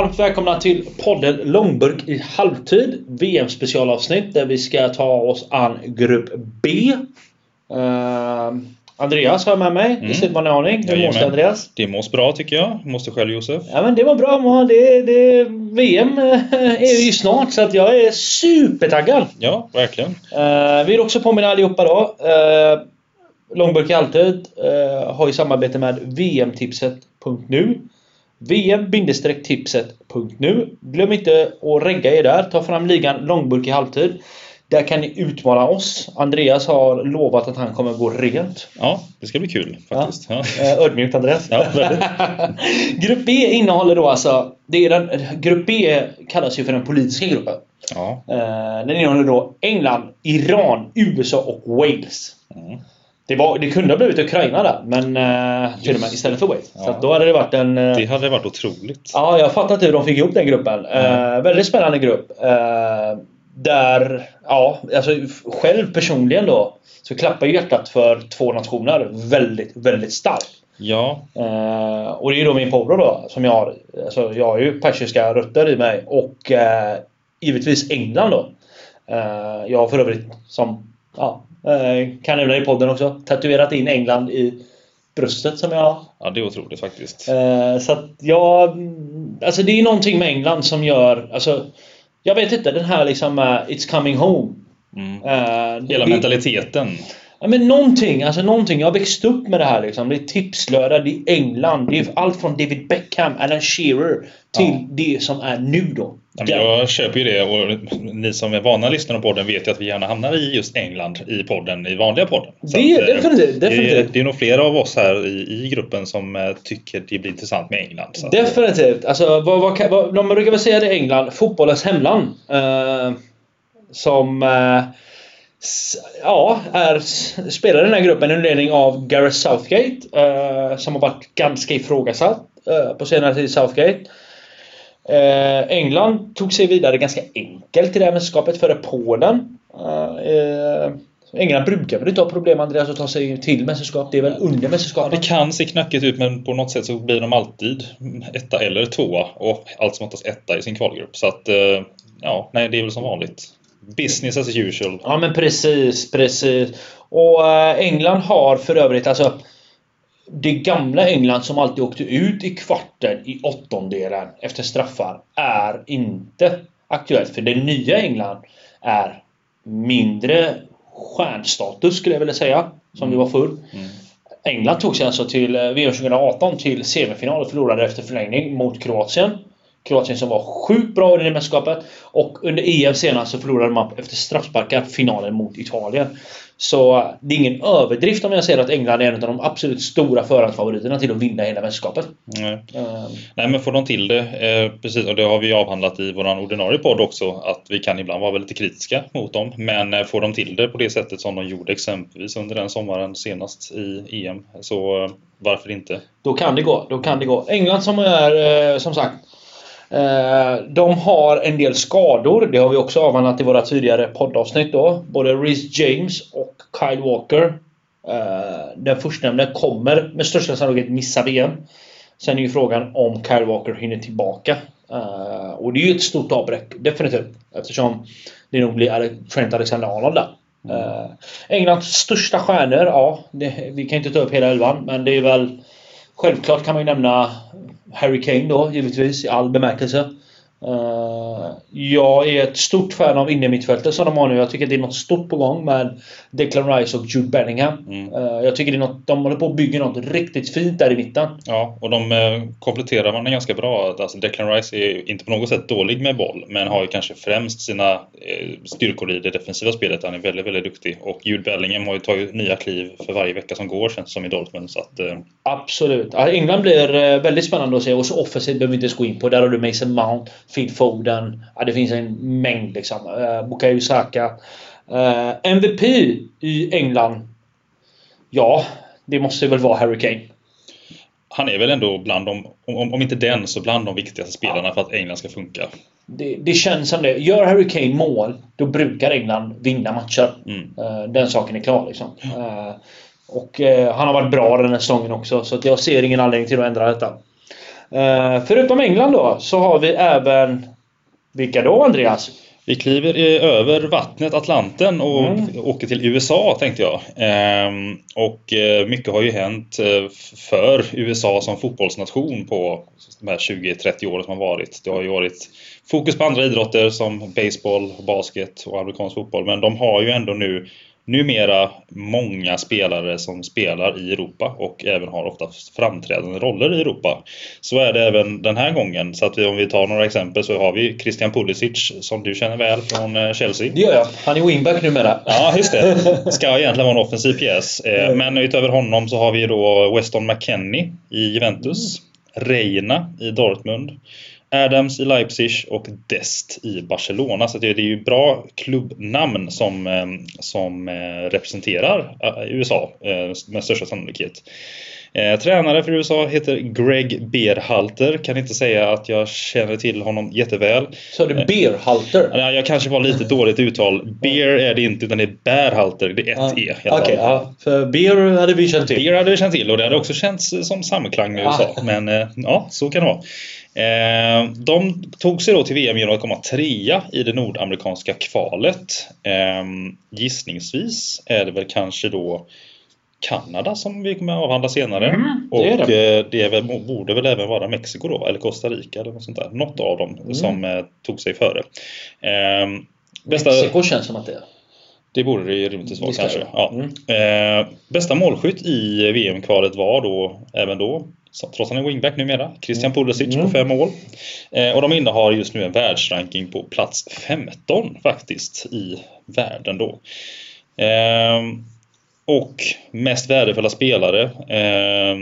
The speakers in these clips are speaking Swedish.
Varmt välkomna till podden Långburk i halvtid. VM specialavsnitt där vi ska ta oss an Grupp B. Uh, Andreas har jag med mig mm. i sedvanlig ordning. Hur mås det Andreas? Det mås bra tycker jag. Måste själv Josef? Ja men det var bra. Det, det, VM eh, är ju snart så att jag är supertaggad. Ja, verkligen. Uh, vi vill också påminna allihopa då. Uh, Långburk i halvtid uh, har ju samarbete med vmtipset.nu VM-tipset.nu Glöm inte att regga er där. Ta fram ligan långburk i halvtid. Där kan ni utmana oss. Andreas har lovat att han kommer gå rent. Ja, det ska bli kul faktiskt. Ja. Ja. Eh, ödmjukt Andreas. Ja, grupp B innehåller då alltså... Det är den, grupp B kallas ju för den politiska gruppen. Ja. Eh, den innehåller då England, Iran, USA och Wales. Mm. Det, var, det kunde ha blivit Ukraina där, men eh, till och med istället för Wales. Ja. Så då hade det varit en... Eh, det hade varit otroligt. Ja, jag fattar inte hur de fick ihop den gruppen. Mm. Eh, väldigt spännande grupp. Eh, där, ja, alltså själv personligen då så klappar ju hjärtat för två nationer väldigt, väldigt starkt. Ja. Eh, och det är ju då min polro då som jag har. Alltså, jag har ju persiska rötter i mig och eh, givetvis England då. Eh, jag har för övrigt som ja, Eh, kan nämna i podden också. Tatuerat in England i bröstet som jag har. Ja, det är otroligt faktiskt. Eh, så att jag... Alltså det är någonting med England som gör... Alltså, jag vet inte, den här liksom uh, It's coming home. Mm. Hela det, mentaliteten. Ja, men någonting, alltså någonting. Jag har växt upp med det här liksom. Det är tipslördag, det är England. Det är allt från David Beckham, Alan Shearer till ja. det som är nu då. Ja, jag köper ju det och ni som är vana lyssnare på podden vet ju att vi gärna hamnar i just England i podden, i vanliga podden. Så det, är definitivt, definitivt. Det, det är nog flera av oss här i, i gruppen som eh, tycker det blir intressant med England. Så definitivt. Alltså, vad, vad, vad, de brukar väl säga det England, fotbollens hemland. Uh, som uh, ja, är, spelar den här gruppen under ledning av Gareth Southgate. eh, som har varit ganska ifrågasatt eh, på senare tid, Southgate. Eh, England tog sig vidare ganska enkelt i det här mästerskapet före Polen. Eh, eh, England brukar väl inte ha problem Andreas att ta sig till mästerskap? Det är väl under mästerskapet? Ja, det kan se knackigt ut men på något sätt så blir de alltid etta eller tvåa och allt som oftast etta i sin kvalgrupp. Så att eh, ja, nej det är väl som vanligt. Business as usual. Ja men precis, precis. Och eh, England har för övrigt alltså det gamla England som alltid åkte ut i kvarten i åttondelen efter straffar är inte aktuellt. För det nya England är mindre stjärnstatus skulle jag vilja säga. Som mm. det var förr. Mm. England tog sig alltså till eh, VM 2018 till semifinal och förlorade efter förlängning mot Kroatien. Kroatien som var sjukt bra under det mästerskapet. Och under EM senast så förlorade man efter straffsparkar finalen mot Italien. Så det är ingen överdrift om jag säger att England är en av de absolut stora förhandsfavoriterna till att vinna hela mästerskapet. Nej. Uh, Nej men får de till det, eh, precis, och det har vi avhandlat i vår ordinarie podd också, att vi kan ibland vara lite kritiska mot dem. Men eh, får de till det på det sättet som de gjorde exempelvis under den sommaren senast i EM, så eh, varför inte? Då kan det gå. Då kan det gå. England som är, eh, som sagt, Eh, de har en del skador. Det har vi också avhandlat i våra tidigare poddavsnitt då. Både Reece James och Kyle Walker. Eh, den förstnämnde kommer med största sannolikhet missa VM. Sen är ju frågan om Kyle Walker hinner tillbaka. Eh, och det är ju ett stort avbräck, definitivt. Eftersom det nog blir Trent Alexander-Arnold där. Mm. Englands största stjärnor, ja. Det, vi kan inte ta upp hela elvan, men det är väl... Självklart kan man ju nämna Harry Kane då, givetvis, i all bemärkelse. Uh, jag är ett stort fan av innermittfältet som de har nu. Jag tycker det är något stort på gång med Declan Rice och Jude Bellingham. Mm. Uh, jag tycker det är något, de håller på att bygga något riktigt fint där i mitten. Ja, och de uh, kompletterar varandra ganska bra. Alltså Declan Rice är inte på något sätt dålig med boll, men har ju kanske främst sina styrkor i det defensiva spelet. Han är väldigt, väldigt duktig. Och Jude Bellingham har ju tagit nya kliv för varje vecka som går, känns som i Dortmund. Så att, Absolut. England blir väldigt spännande att se. Och så offensivt behöver vi inte ens gå in på. Där har du Mason Mount. Phil Foden. Ja, det finns en mängd liksom. Uh, Bukayo Saka. Uh, MVP i England. Ja, det måste väl vara Harry Kane. Han är väl ändå bland de, om, om inte den, så bland de viktigaste spelarna ja. för att England ska funka. Det, det, känns som det. Gör Harry Kane mål, då brukar England vinna matcher. Mm. Uh, den saken är klar liksom. och han har varit bra den här säsongen också, så jag ser ingen anledning till att ändra detta. Eh, förutom England då så har vi även vilka då Andreas? Vi kliver över vattnet Atlanten och mm. åker till USA tänkte jag. Ehm, och eh, mycket har ju hänt eh, för USA som fotbollsnation på de här 20-30 åren som har varit. Det har ju varit fokus på andra idrotter som baseball, basket och amerikansk fotboll. Men de har ju ändå nu numera många spelare som spelar i Europa och även har ofta framträdande roller i Europa. Så är det även den här gången. Så att vi, om vi tar några exempel så har vi Christian Pulisic som du känner väl från eh, Chelsea. Det gör jag. Han är wingback numera. Ja, just det. Ska egentligen vara en offensiv pjäs. Eh, men utöver honom så har vi då Weston McKennie i Juventus. Reina i Dortmund. Adams i Leipzig och Dest i Barcelona. Så det är ju bra klubbnamn som, eh, som eh, representerar eh, USA med största sannolikhet. Tränare för USA heter Greg Berhalter. Kan inte säga att jag känner till honom jätteväl. Så du Berhalter? Ja, jag kanske var lite dåligt uttal. Beer är det inte utan det är Berhalter. Det är ett E. Okej, okay, ja. För Beer hade vi känt till. Beer hade vi känt till och det hade också känts som samklang med USA. Ah. Men ja, så kan det vara. Eh, de tog sig då till VM genom att komma trea i det nordamerikanska kvalet. Eh, gissningsvis är det väl kanske då Kanada som vi kommer att avhandla senare. Mm, det och det. Eh, det väl, borde väl även vara Mexiko då, eller Costa Rica eller något sånt där. Något av dem mm. som eh, tog sig före. Eh, bästa... Mexiko känns som att det är. Det borde det rimligtvis vara kanske. Ja. Mm. Eh, bästa målskytt i VM-kvalet var då, även då, trots att han är wingback numera, Christian Pulisic mm. på fem mål. Eh, och de innehar just nu en världsranking på plats 15 faktiskt i världen då. Eh, och mest värdefulla spelare. Eh,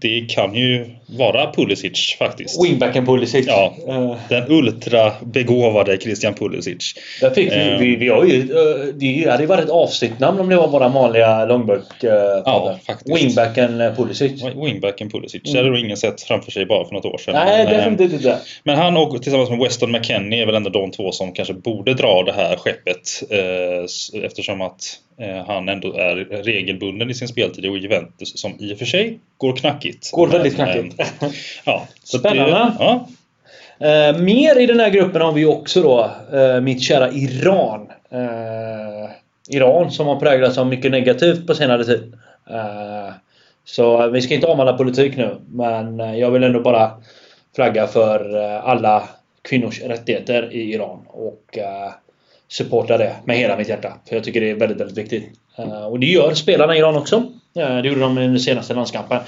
det kan ju vara Pulisic faktiskt. Wingbacken Pulisic. Ja, uh. Den ultrabegåvade Christian Pulisic. Där fick vi, uh. vi, vi har ju, uh, det hade ju varit ett avsnittnamn om det var våra vanliga långburk uh, ja, faktiskt. Wingbacken Pulisic. Wingbacken Pulisic. Mm. Det hade nog ingen sett framför sig bara för något år sedan. Nej, men, definitivt inte. Men han och tillsammans med Weston McKennie är väl ändå de två som kanske borde dra det här skeppet eftersom att han ändå är regelbunden i sin speltid i Juventus som i och för sig går knackigt. Går väldigt knackigt. ja, Spännande. Det, ja. Uh, mer i den här gruppen har vi också då uh, mitt kära Iran. Uh, Iran som har präglats av mycket negativt på senare tid. så vi ska inte avhandla politik nu men jag vill ändå bara flagga för alla kvinnors rättigheter i Iran och supporta det med hela mitt hjärta. För jag tycker det är väldigt, väldigt viktigt. och det gör spelarna i Iran också. det gjorde de i den senaste landskampen.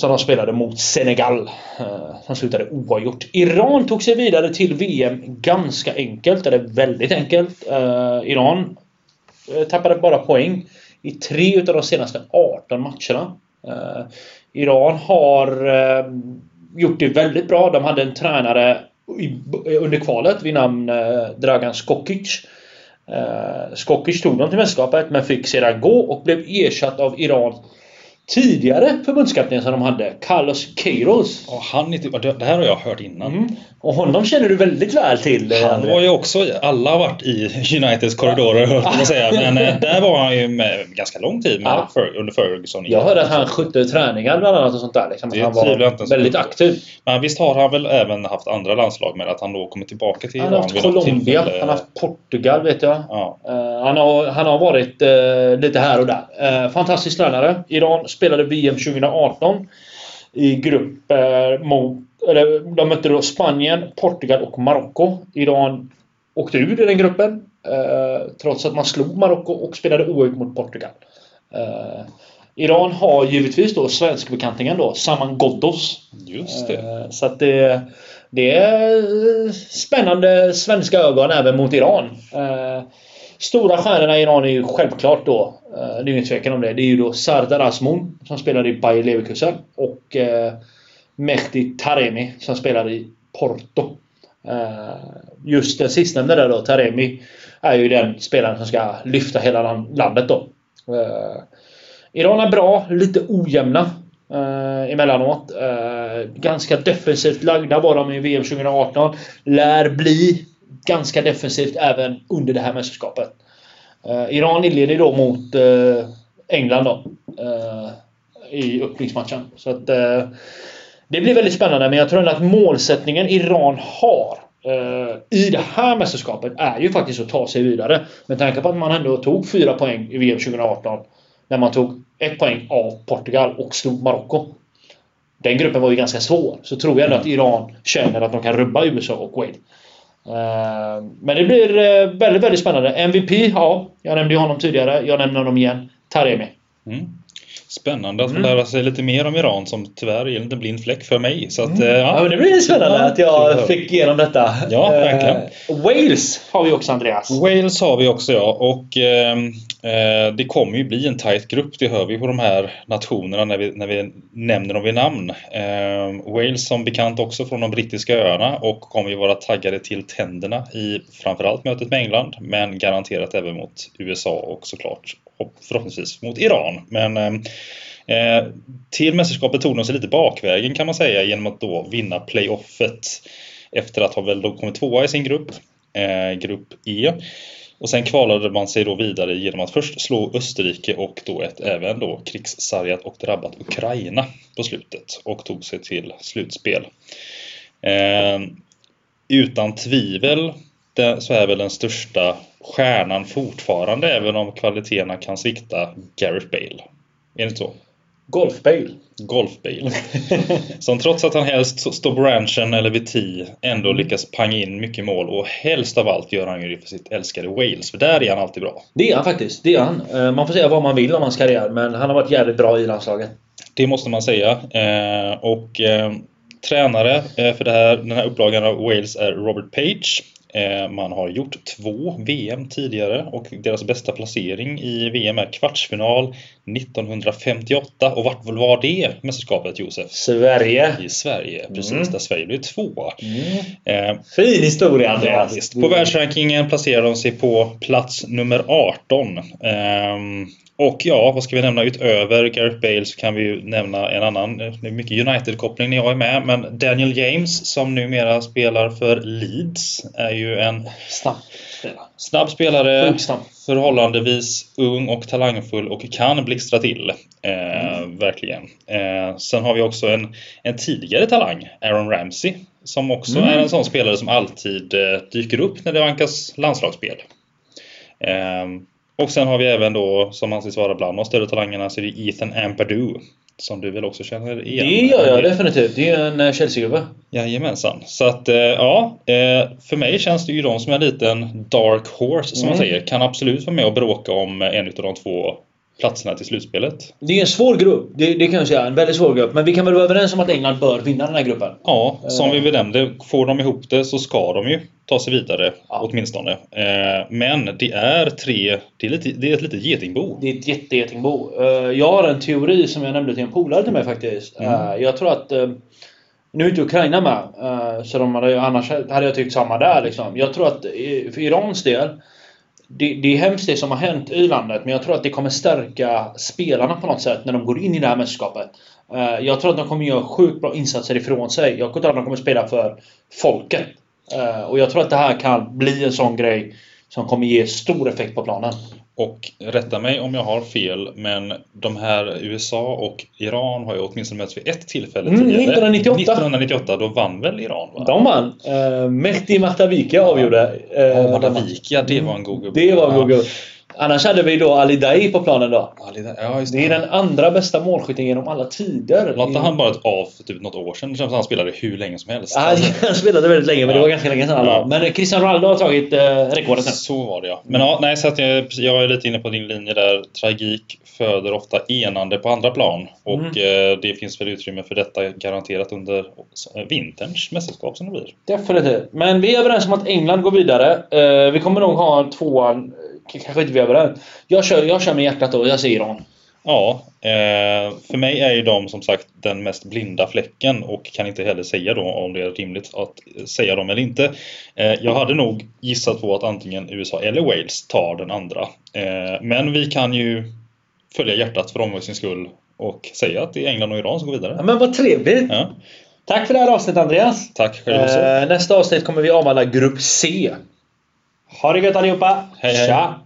Som de spelade mot Senegal. Eh, Som slutade oavgjort. Iran tog sig vidare till VM ganska enkelt. Eller väldigt enkelt. Eh, Iran eh, tappade bara poäng i tre utav de senaste 18 matcherna. Iran har gjort det väldigt bra. De hade en tränare under kvalet vid namn Dragan Skokic. Skokic tog dem till mästerskapet men fick sedan gå och blev ersatt av Iran tidigare förbundskapten som de hade, Carlos Queiroz. Oh, han, det här har jag hört innan. Mm. Och honom känner du väldigt väl till. Eh, han var ju också, alla har varit i Uniteds korridorer höll man säga. Men eh, där var han ju med ganska lång tid med, ja. under Ferguson. Jag hörde att han skötte träningar bland annat och sånt där. Liksom. han var väldigt aktiv. Men visst har han väl även haft andra landslag med att han då kommer tillbaka till? Han har haft Colombia, han har haft Portugal vet jag. Ja. Uh, han, har, han har varit uh, lite här och där. Uh, fantastisk tränare. Iran spelade VM 2018 i grupp mot eller, de mötte då Spanien, Portugal och Marocko. Iran åkte ur i den gruppen. Eh, trots att man slog Marocko och spelade oavgjort mot Portugal. Eh, Iran har givetvis då svenskbekantingen då, Saman Ghoddos. Just det. Eh, så att det, det är spännande svenska ögon även mot Iran. Eh, stora stjärnorna i Iran är ju självklart då, eh, Eh, det är ingen tvekan om det, det är ju då Sardar Azmoun som spelar i Bayer Leverkusen och eh, Mehdi Taremi som spelar i Porto. Eh, just den sistnämnda där då, Taremi, är ju den spelaren som ska lyfta hela landet då. Eh, Iran är bra, lite ojämna eh, emellanåt. Ganska defensivt lagda var de i VM 2018. Lär bli ganska defensivt även under det här mästerskapet. Eh, Iran inleder då mot eh, England då. Eh, I öppningsmatchen. Så att Det blir väldigt spännande men jag tror ändå att målsättningen Iran har i det här mästerskapet är ju faktiskt att ta sig vidare. Med tanke på att man ändå tog fyra poäng i VM 2018. När man tog ett poäng av Portugal och slog Marocko. Den gruppen var ju ganska svår. Så tror jag ändå att Iran känner att de kan rubba USA och Wales. Uh, men det blir uh, väldigt, väldigt spännande. MVP, ja. Jag nämnde ju honom tidigare. Jag nämner honom igen. Taremi. Mm. Spännande att mm. lära sig lite mer om Iran som tyvärr är en liten blind fläck för mig. Så att, mm. ja. ja. men det blir spännande ja, att jag fick igenom detta. Ja, verkligen. Uh, Wales har vi också Andreas. Wales har vi också ja. Och eh, Eh, det kommer ju bli en tight grupp. Det hör vi på de här nationerna när vi, när vi nämner dem vid namn. Eh, Wales som bekant också från de brittiska öarna och kommer ju vara taggade till tänderna i framförallt mötet med England. Men garanterat även mot USA och såklart och förhoppningsvis mot Iran. Men eh, eh till mästerskapet tog de sig lite bakvägen kan man säga genom att då vinna playoffet efter att ha väl då kommit tvåa i sin grupp, eh, grupp E. Och sen kvalade man sig då vidare genom att först slå Österrike och då ett även då krigssargat och drabbat Ukraina på slutet och tog sig till slutspel. Eh, utan tvivel så är väl den största stjärnan fortfarande, även om kvaliteterna kan svikta, Gareth Bale. Är det inte så? Golf Bale. Golf Bale. Som trots att han helst står på ranchen eller vid tee ändå mm. lyckas panga in mycket mål och helst av allt gör han ju det för sitt älskade Wales. För där är han alltid bra. Det är han faktiskt. Det är han. Eh, man får säga vad man vill om hans karriär men han har varit jävligt bra i landslaget. Det måste man säga. Eh, och eh, tränare för här, den här upplagan av Wales är Robert Page. Eh, man har gjort två VM tidigare och deras bästa placering i VM är kvartsfinal 1958. Och vart var det mästerskapet Josef? Sverige. I Sverige, precis. Mm. Där Sverige blev tvåa. Mm. Eh, fin historia Andreas! På världsrankingen placerar de sig på plats nummer 18. Eh, och ja, vad ska vi nämna utöver Gareth Bale så kan vi ju nämna en annan, det är mycket United-koppling när jag är med, men Daniel James som numera spelar för Leeds är ju en snabb spelare. Snabb spelare, förhållandevis ung och talangfull och kan blixtra till. Eh, mm. Verkligen. Eh, sen har vi också en, en tidigare talang, Aaron Ramsey, som också mm. är en sån spelare som alltid eh, dyker upp när det vankas landslagsspel. Och sen har vi även då, som anses vara bland de större talangerna, så är det Ethan Ampadu. Som du väl också känner igen? Det gör jag definitivt. Det är en eh, Chelsea-gubbe. Jajamensan. Så att, eh, ja. Eh, för mig känns det ju de som en liten dark horse, som mm. man säger. Kan absolut vara med och bråka om en av de två platserna till slutspelet. Det är en svår grupp. Det, det kan jag säga. En väldigt svår grupp. Men vi kan väl vara överens om att England bör vinna den här gruppen? Ja, som vi benämnde. Får de ihop det så ska de ju ta sig vidare ja. åtminstone. Eh, men det är tre... Det är, lite, det är ett litet getingbo. Det är ett jättegetingbo. Eh, jag har en teori som jag nämnde till en polare till mig faktiskt. Mm. Eh, jag tror att... Nu är inte Ukraina med, så de hade, annars hade jag tyckt samma där liksom. Jag tror att för Irans del det, det är hemskt det som har hänt i landet men jag tror att det kommer stärka spelarna på något sätt när de går in i det här mästerskapet. Eh, jag tror att de kommer göra sjukt bra insatser ifrån sig. Jag tror att de kommer spela för folket. Eh, och jag tror att det här kan bli en sån grej som kommer ge stor effekt på planen. Och rätta mig om jag har fel, men de här USA och Iran har ju åtminstone mötts vid ett tillfälle mm, 1998. 1998, då vann väl Iran? Va? De vann. Uh, Mehdi Matavika avgjorde. Uh, ja, Matavika, det var en god gubbe. Det var en god gubbe. Annars hade vi då Ali Dai på planen då. Dai, ja, det. det är den andra bästa målskytten genom alla tider. Var han bara ett av för typ något år sedan? Det känns som han spelade hur länge som helst. Ja, han spelade väldigt länge men det var ganska länge sedan ja. Men Cristiano Ronaldo har tagit eh, rekordet nu. Så var det ja. Men ja, nej, så att jag, jag är lite inne på din linje där. Tragik föder ofta enande på andra plan. Och mm. eh, det finns väl utrymme för detta garanterat under vinterns mästerskap som det blir. Definitivt. Men vi är överens om att England går vidare. Eh, vi kommer nog ha tvåan kanske inte vi är överens. Jag kör, jag kör med hjärtat då, jag säger Iran. Ja, eh, för mig är ju de som sagt den mest blinda fläcken och kan inte heller säga då om det är rimligt att säga dem eller inte. Eh, jag hade nog gissat på att antingen USA eller Wales tar den andra. Eh, men vi kan ju följa hjärtat för omväxlings skull och säga att det är England och Iran som går vidare. Ja, men vad trevligt! Ja. Tack för det här avsnittet Andreas! Tack själv också. Nästa avsnitt kommer vi avhandla Grupp C. Ha det gött allihopa! Hej, hej. Tja!